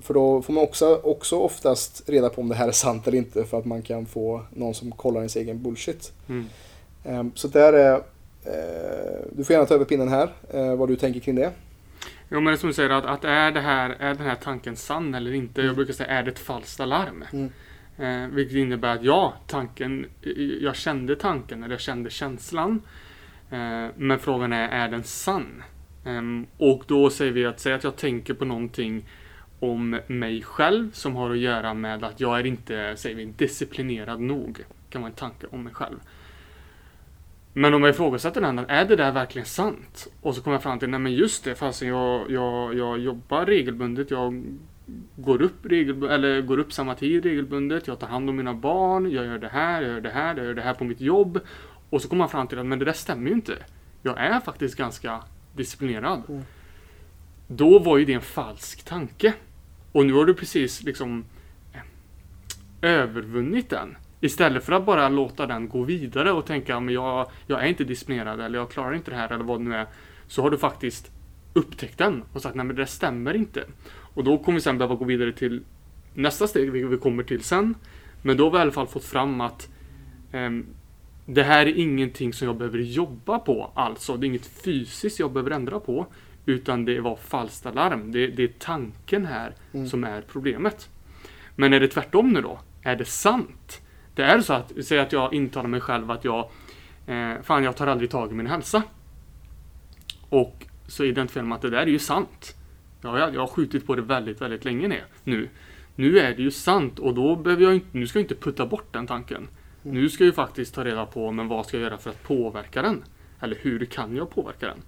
för då får man också, också oftast reda på om det här är sant eller inte för att man kan få någon som kollar ens egen bullshit. Mm. Eh, så där är, eh, du får gärna ta över pinnen här, eh, vad du tänker kring det. Jo men det som du säger att, att är, det här, är den här tanken sann eller inte? Mm. Jag brukar säga, är det ett falskt alarm? Mm. Eh, vilket innebär att ja, tanken, eh, jag kände tanken eller jag kände känslan. Eh, men frågan är, är den sann? Eh, och då säger vi att, säg att jag tänker på någonting om mig själv som har att göra med att jag är inte, säger vi, disciplinerad nog. Det kan vara en tanke om mig själv. Men om jag ifrågasätter den, är det där verkligen sant? Och så kommer jag fram till, nej men just det, fast jag, jag, jag jobbar regelbundet, jag går upp, regelbundet, eller går upp samma tid regelbundet, jag tar hand om mina barn, jag gör det här, jag gör det här, jag gör det här på mitt jobb. Och så kommer man fram till att men det där stämmer ju inte. Jag är faktiskt ganska disciplinerad. Mm. Då var ju det en falsk tanke. Och nu har du precis liksom eh, övervunnit den. Istället för att bara låta den gå vidare och tänka men jag, jag är inte disciplinerad eller jag klarar inte det här eller vad det nu är. Så har du faktiskt upptäckt den och sagt nej men det stämmer inte. Och då kommer vi sen behöva gå vidare till nästa steg, vilket vi kommer till sen. Men då har vi i alla fall fått fram att um, det här är ingenting som jag behöver jobba på alltså. Det är inget fysiskt jag behöver ändra på. Utan det var falskt alarm. Det, det är tanken här mm. som är problemet. Men är det tvärtom nu då? Är det sant? Det är så att, säg att jag intalar mig själv att jag eh, fan jag tar aldrig tag i min hälsa. Och så identifierar man att det där är ju sant. Ja, jag, jag har skjutit på det väldigt, väldigt länge ner, nu. Nu är det ju sant och då behöver jag inte, nu ska jag inte putta bort den tanken. Nu ska jag ju faktiskt ta reda på, men vad ska jag göra för att påverka den? Eller hur kan jag påverka den?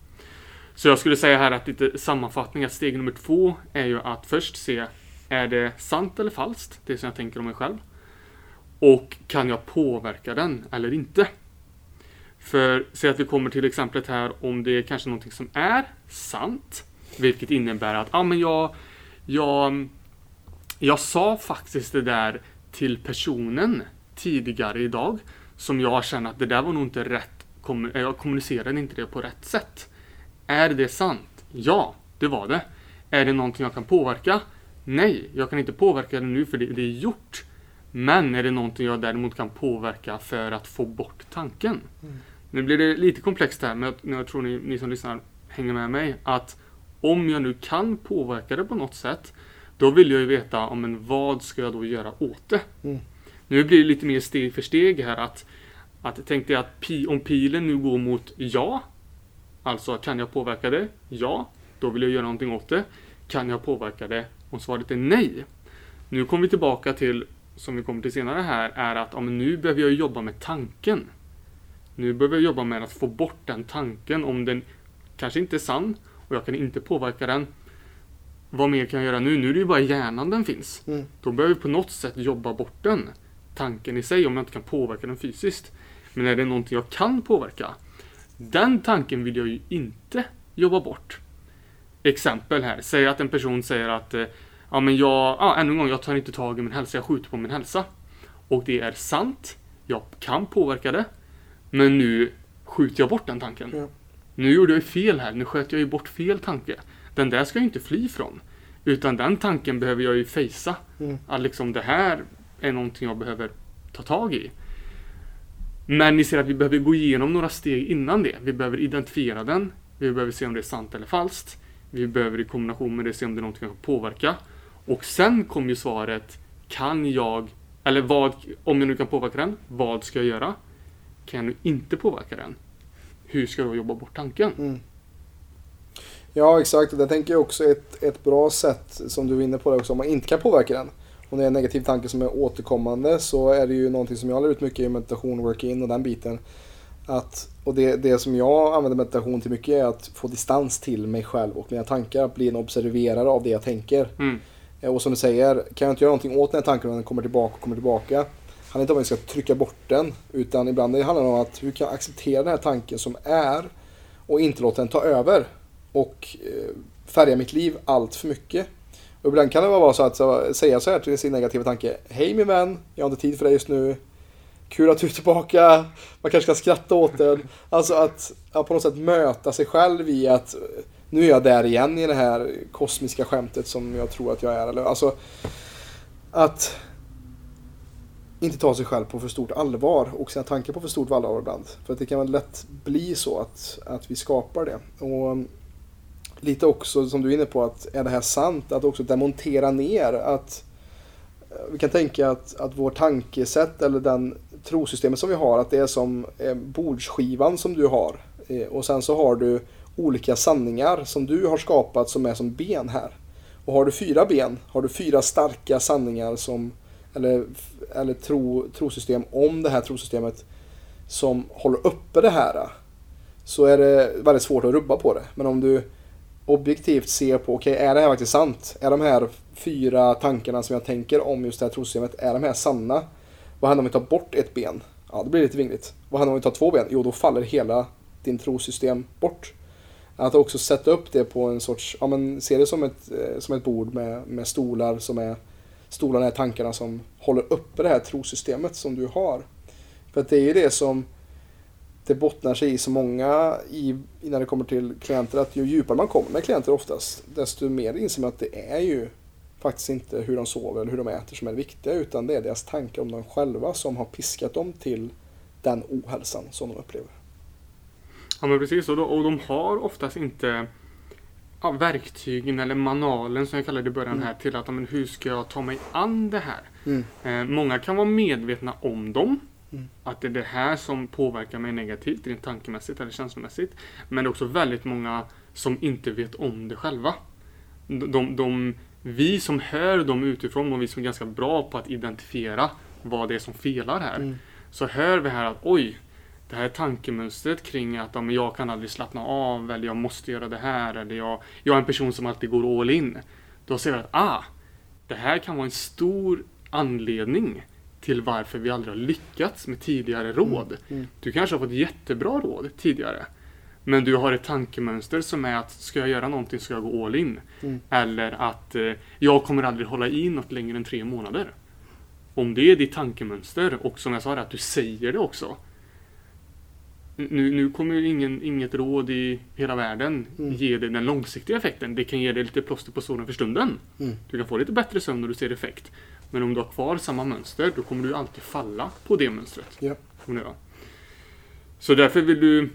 Så jag skulle säga här att lite sammanfattning, att steg nummer två är ju att först se, är det sant eller falskt? Det som jag tänker om mig själv. Och kan jag påverka den eller inte? För säg att vi kommer till exemplet här om det är kanske någonting som är sant. Vilket innebär att, ja ah, men jag, jag, jag sa faktiskt det där till personen tidigare idag. Som jag känner att det där var nog inte rätt, jag kommunicerade inte det på rätt sätt. Är det sant? Ja, det var det. Är det någonting jag kan påverka? Nej, jag kan inte påverka det nu för det, det är gjort. Men är det någonting jag däremot kan påverka för att få bort tanken? Mm. Nu blir det lite komplext här, men jag, jag tror ni, ni som lyssnar hänger med mig. Att om jag nu kan påverka det på något sätt, då vill jag ju veta om en vad ska jag då göra åt det? Mm. Nu blir det lite mer steg för steg här att, att tänk dig att pi, om pilen nu går mot ja, alltså kan jag påverka det? Ja, då vill jag göra någonting åt det. Kan jag påverka det? Om svaret är nej. Nu kommer vi tillbaka till, som vi kommer till senare här, är att om nu behöver jag jobba med tanken. Nu behöver jag jobba med att få bort den tanken om den kanske inte är sann och jag kan inte påverka den. Vad mer kan jag göra nu? Nu är det ju bara hjärnan den finns. Mm. Då behöver vi på något sätt jobba bort den. Tanken i sig om jag inte kan påverka den fysiskt. Men är det någonting jag kan påverka? Den tanken vill jag ju inte jobba bort. Exempel här. Säg att en person säger att eh, ja men jag, ja, ännu en gång, jag tar inte tag i min hälsa, jag skjuter på min hälsa. Och det är sant. Jag kan påverka det. Men nu skjuter jag bort den tanken. Ja. Nu gjorde jag fel här, nu sköt jag ju bort fel tanke. Den där ska jag inte fly från. Utan den tanken behöver jag ju fejsa. Mm. Att liksom det här är någonting jag behöver ta tag i. Men ni ser att vi behöver gå igenom några steg innan det. Vi behöver identifiera den. Vi behöver se om det är sant eller falskt. Vi behöver i kombination med det se om det är någonting jag kan påverka. Och sen kommer ju svaret, kan jag, eller vad, om jag nu kan påverka den, vad ska jag göra? Kan jag nu inte påverka den? Hur ska jag jobba bort tanken? Mm. Ja, exakt. Det tänker jag också ett, ett bra sätt, som du är inne på, det också, om man inte kan påverka den. Om det är en negativ tanke som är återkommande så är det ju någonting som jag lär ut mycket i meditation, work-in och den biten. Att, och det, det som jag använder meditation till mycket är att få distans till mig själv och mina tankar. Att bli en observerare av det jag tänker. Mm. Eh, och som du säger, kan jag inte göra någonting åt den här tanken och den kommer tillbaka och kommer tillbaka handlar inte om att vi ska trycka bort den. Utan ibland det handlar det om att hur kan jag acceptera den här tanken som är och inte låta den ta över. Och eh, färga mitt liv allt för mycket. Och ibland kan det vara så att så, säga så här till sin negativa tanke. Hej min vän, jag har inte tid för dig just nu. Kul att du är tillbaka. Man kanske kan skratta åt den. Alltså att, att på något sätt möta sig själv i att nu är jag där igen i det här kosmiska skämtet som jag tror att jag är. Alltså att inte ta sig själv på för stort allvar och sina tankar på för stort allvar ibland. För att det kan väl lätt bli så att, att vi skapar det. Och mm, lite också som du är inne på att är det här sant? Att också demontera ner att eh, vi kan tänka att, att vårt tankesätt eller den trosystemet som vi har att det är som eh, bordsskivan som du har eh, och sen så har du olika sanningar som du har skapat som är som ben här. Och har du fyra ben har du fyra starka sanningar som eller, eller tro, trosystem om det här trosystemet som håller uppe det här så är det väldigt svårt att rubba på det. Men om du objektivt ser på, okej okay, är det här faktiskt sant? Är de här fyra tankarna som jag tänker om just det här trosystemet, är de här sanna? Vad händer om vi tar bort ett ben? Ja, det blir lite vingligt. Vad händer om vi tar två ben? Jo, då faller hela din trosystem bort. Att också sätta upp det på en sorts, ja men se det som ett, eh, som ett bord med, med stolar som är, stolarna är tankarna som håller uppe det här trosystemet som du har. För att det är ju det som det bottnar sig i så många i, när det kommer till klienter att ju djupare man kommer med klienter oftast desto mer inser man att det är ju faktiskt inte hur de sover eller hur de äter som är det viktiga utan det är deras tankar om dem själva som har piskat dem till den ohälsan som de upplever. Ja men precis och, och de har oftast inte ja, verktygen eller manualen som jag kallade det i början mm. här till att men, hur ska jag ta mig an det här? Mm. Eh, många kan vara medvetna om dem Mm. Att det är det här som påverkar mig negativt, rent tankemässigt eller känslomässigt. Men det är också väldigt många som inte vet om det själva. De, de, de, vi som hör dem utifrån och vi som är ganska bra på att identifiera vad det är som felar här. Mm. Så hör vi här att oj, det här tankemönstret kring att men jag kan aldrig slappna av eller jag måste göra det här eller jag, jag är en person som alltid går all in. Då ser vi att ah, det här kan vara en stor anledning till varför vi aldrig har lyckats med tidigare råd. Mm. Du kanske har fått jättebra råd tidigare. Men du har ett tankemönster som är att ska jag göra någonting ska jag gå all in. Mm. Eller att eh, jag kommer aldrig hålla i något längre än tre månader. Om det är ditt tankemönster och som jag sa att du säger det också. Nu, nu kommer ju ingen, inget råd i hela världen Mm. ge dig den långsiktiga effekten. Det kan ge dig lite plåster på såren för stunden. Mm. Du kan få lite bättre sömn när du ser effekt. Men om du har kvar samma mönster, då kommer du alltid falla på det mönstret. Ja. Så därför vill du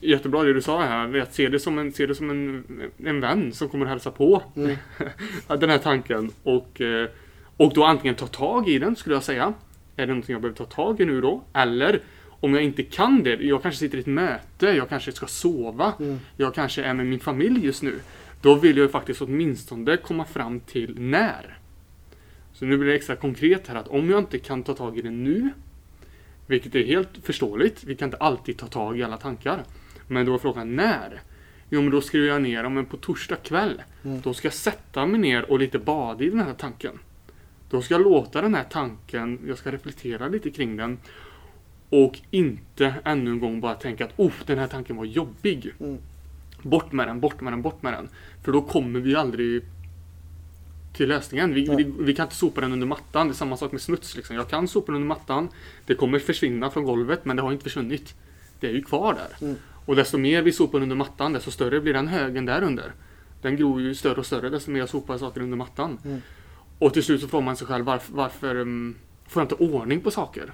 Jättebra det du sa här, att se det som en, se det som en, en vän som kommer hälsa på Mm. den här tanken. Och, eh, och då antingen ta tag i den skulle jag säga. Är det någonting jag behöver ta tag i nu då? Eller om jag inte kan det, jag kanske sitter i ett möte, jag kanske ska sova, Mm. jag kanske är med min familj just nu. Då vill jag ju faktiskt åtminstone komma fram till när. Så nu blir det extra konkret här att om jag inte kan ta tag i det nu, vilket är helt förståeligt, vi kan inte alltid ta tag i alla tankar. Men då är frågan när? Jo men då skriver jag ner, men på torsdag kväll, Mm. då ska jag sätta mig ner och lite bada i den här tanken. Då ska jag låta den här tanken, jag ska reflektera lite kring den. Och inte ännu en gång bara tänka att oh, den här tanken var jobbig. Mm. Bort med den, bort med den, bort med den. För då kommer vi aldrig till lösningen. Vi, vi, vi kan inte sopa den under mattan. Det är samma sak med smuts. Liksom. Jag kan sopa den under mattan. Det kommer försvinna från golvet, men det har inte försvunnit. Det är ju kvar där. Mm. Och desto mer vi sopar under mattan, desto större blir den högen där under. Den gror ju större och större desto mer jag sopar saker under mattan. Mm. Och till slut så får man sig själv varför, varför um, får jag inte ordning på saker?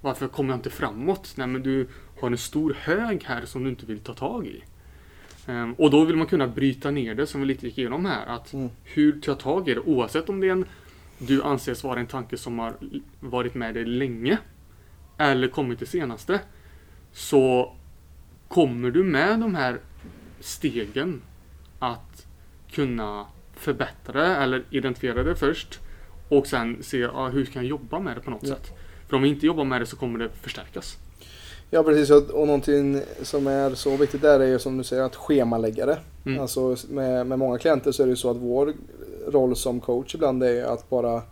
Varför kommer jag inte framåt? Nej men du har en stor hög här som du inte vill ta tag i. Ehm, och då vill man kunna bryta ner det som vi lite gick igenom här. Att Mm. hur tar jag tag i det? Oavsett om det är en du anses vara en tanke som har varit med dig länge eller kommit det senaste. Så kommer du med de här stegen att kunna förbättra det eller identifiera det först och sen se ja, hur kan jag jobba med det på något Ja. sätt. För om vi inte jobbar med det så kommer det förstärkas. Ja precis och, någonting som är så viktigt där är ju som du säger att schemalägga det. Mm. Alltså med, med många klienter så är det ju så att vår roll som coach ibland är ju att bara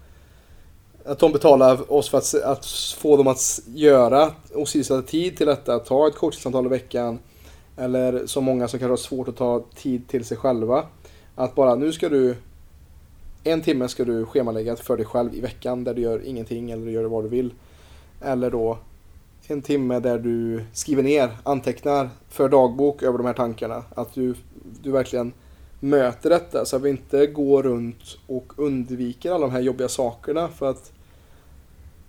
att de betalar oss för att, att få dem att göra och sätta tid till detta. Ta ett coachingsamtal i veckan. Eller så många som kanske har svårt att ta tid till sig själva. Att bara nu ska du en timme ska du schemalägga för dig själv i veckan där du gör ingenting eller du gör vad du vill. Eller då en timme där du skriver ner, antecknar för dagbok över de här tankarna. Att du, du verkligen möter detta så att vi inte går runt och undviker alla de här jobbiga sakerna. För att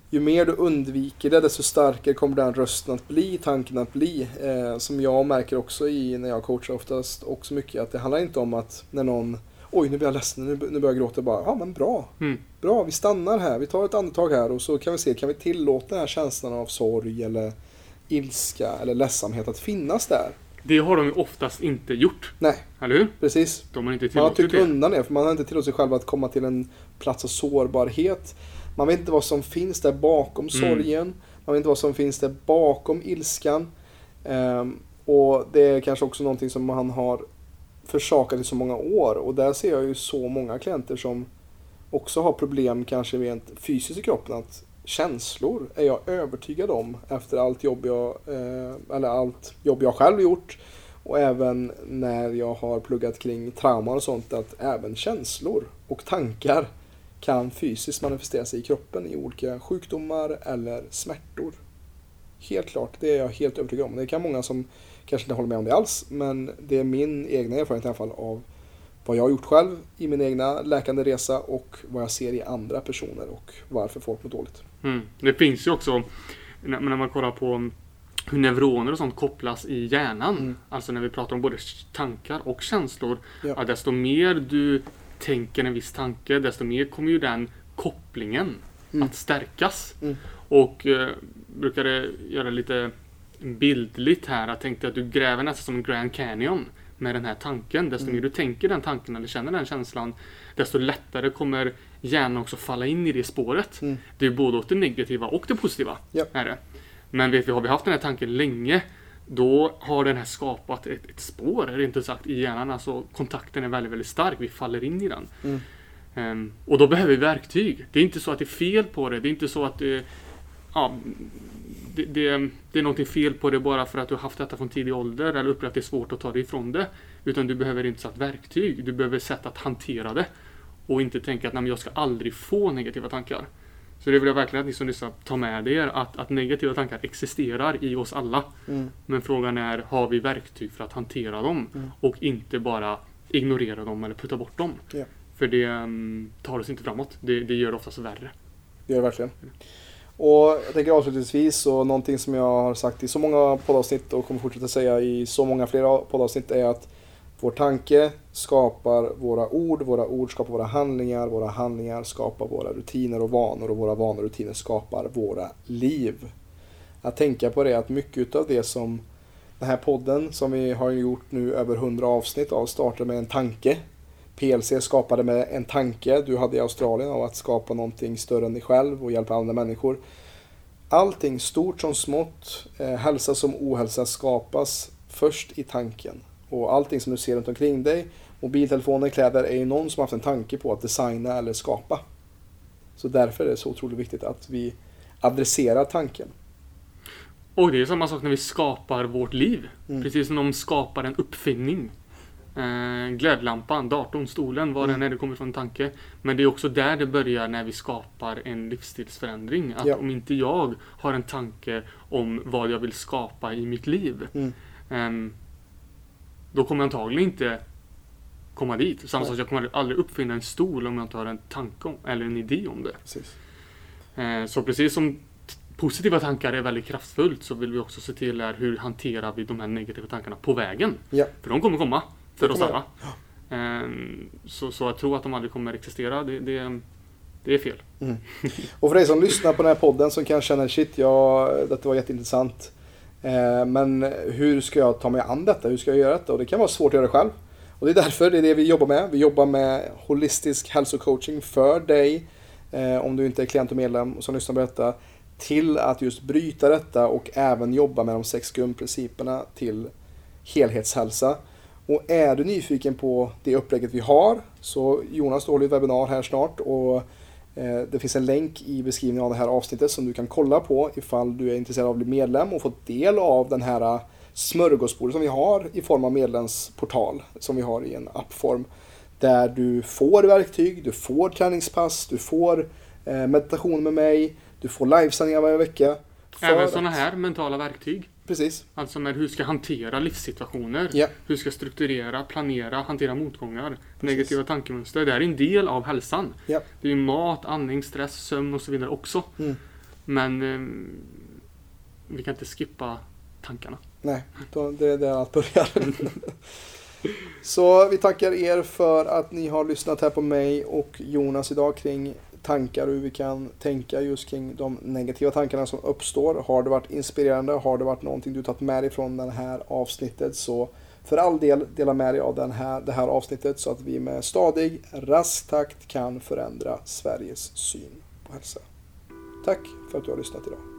ju mer du undviker det desto starkare kommer den rösten att bli, tanken att bli. Eh, som jag märker också i när jag coachar oftast också mycket att det handlar inte om att när någon Oj, nu blir jag ledsen, nu, nu börjar jag gråta. Bara, ja men bra, Mm. Bra, vi stannar här. Vi tar ett andetag här och så kan vi se, kan vi tillåta den här känslan av sorg eller ilska eller ledsamhet att finnas där? Det har de ju oftast inte gjort. Nej, Eller hur? precis. De har inte Man har tryckt det. undan det, för man har inte tillåtit sig själv att komma till en plats av sårbarhet. Man vet inte vad som finns där bakom Mm. sorgen. Man vet inte vad som finns där bakom ilskan. Ehm, och det är kanske också någonting som han har försakat i så många år. Och där ser jag ju så många klienter som också har problem kanske rent fysiskt i kroppen. Att känslor är jag övertygad om efter allt jobb jag, eh, eller allt jobb jag själv gjort. Och även när jag har pluggat kring trauman och sånt att även känslor och tankar kan fysiskt manifestera sig i kroppen i olika sjukdomar eller smärtor. Helt klart, det är jag helt övertygad om. Det kan många som kanske inte håller med om det alls, men det är min egna erfarenhet i alla fall av vad jag har gjort själv i min egna läkande resa och vad jag ser i andra personer och varför folk mår dåligt. Mm. Det finns ju också, när, man kollar på hur neuroner och sånt kopplas i hjärnan. Mm. Alltså när vi pratar om både tankar och känslor. Ja. Desto mer du tänker en viss tanke, desto mer kommer ju den kopplingen Mm. att stärkas. Mm. Och eh, brukade göra lite bildligt här. Jag tänkte att du gräver nästan som en Grand Canyon med den här tanken. Desto Mm. mer du tänker den tanken eller känner den känslan, desto lättare kommer hjärnan också falla in i det spåret. Mm. Det är både åt det negativa och det positiva. Ja. Är det. Men vet vi, har vi haft den här tanken länge, då har den här skapat ett, ett spår, rent ut sagt, i hjärnan. Alltså kontakten är väldigt, väldigt stark. Vi faller in i den. Mm. Ehm, och då behöver vi verktyg. Det är inte så att det är fel på det. Det är inte så att det, ja, det, det, det är någonting fel på det bara för att du har haft detta från tidig ålder eller upplevt att det är svårt att ta dig ifrån det. Utan du behöver inte ett verktyg. Du behöver sätt att hantera det. Och inte tänka att Nej, jag ska aldrig få negativa tankar. Så det vill jag verkligen att ni som lyssnar tar med er att, att negativa tankar existerar i oss alla. Mm. Men frågan är, har vi verktyg för att hantera dem? Mm. Och inte bara ignorera dem eller putta bort dem. Ja. För det mm, tar oss inte framåt. Det, det gör det oftast värre. Det gör det verkligen. Och jag tänker avslutningsvis, och någonting som jag har sagt i så många poddavsnitt och kommer fortsätta säga i så många fler poddavsnitt är att vår tanke skapar våra ord, våra ord skapar våra handlingar, våra handlingar skapar våra rutiner och vanor och våra vanor och rutiner skapar våra liv. Att tänka på det att mycket av det som den här podden som vi har gjort nu över 100 avsnitt av startade med en tanke. PLC skapade med en tanke du hade i Australien av att skapa någonting större än dig själv och hjälpa andra människor. Allting stort som smått, eh, hälsa som ohälsa skapas först i tanken. Och allting som du ser runt omkring dig, mobiltelefoner, kläder, är ju någon som haft en tanke på att designa eller skapa. Så därför är det så otroligt viktigt att vi adresserar tanken. Och det är samma sak när vi skapar vårt liv. Mm. Precis som de skapar en uppfinning. Eh, glödlampan, datorn, stolen, vad Mm. den är, det kommer från en tanke. Men det är också där det börjar när vi skapar en livsstilsförändring. Att Ja. om inte jag har en tanke om vad jag vill skapa i mitt liv. Mm. ehm, då kommer jag antagligen inte komma dit. Samma sak, jag kommer aldrig uppfinna en stol om jag inte har en tanke om, eller en idé om det. Precis. Eh, Så precis som positiva tankar är väldigt kraftfullt så vill vi också se till är hur hanterar vi de här negativa tankarna på vägen. Ja. För de kommer komma. För kommer alla. Ehm, Så, så att tro att de aldrig kommer existera, det, det, det är fel. Och för dig som lyssnar på den här podden som kanske känner shit, ja, detta var jätteintressant. Eh, men hur ska jag ta mig an detta? Hur ska jag göra detta? Och det kan vara svårt att göra själv. Och det är därför det är det vi jobbar med. Vi jobbar med holistisk hälsocoaching för dig, eh, om du inte är klient och medlem som lyssnar på detta, till att just bryta detta och även jobba med de sex grundprinciperna till helhetshälsa. Och är du nyfiken på det upplägget vi har så Jonas håller ett webbinar här snart och eh, det finns en länk i beskrivningen av det här avsnittet som du kan kolla på ifall du är intresserad av att bli medlem och få del av den här eh, smörgåsbordet som vi har i form av medlemsportal som vi har i en appform. Där du får verktyg, du får träningspass, du får eh, meditation med mig, du får livesändningar varje vecka. Även sådana här mentala verktyg. Precis. Alltså med hur ska jag hantera livssituationer. Ja. Hur ska jag strukturera, planera, hantera motgångar. Negativa tankemönster. Det här är en del av hälsan. Ja. Det är ju mat, andning, stress, sömn och så vidare också. Mm. Men ehm, vi kan inte skippa tankarna. Nej, då, det är där allt börjar. Så vi tackar er för att ni har lyssnat här på mig och Jonas idag kring tankar och hur vi kan tänka just kring de negativa tankarna som uppstår. Har det varit inspirerande? Har det varit någonting du tagit med dig från det här avsnittet så för all del dela med dig av den här, det här avsnittet så att vi med stadig, rask takt kan förändra Sveriges syn på hälsa. Tack för att du har lyssnat idag.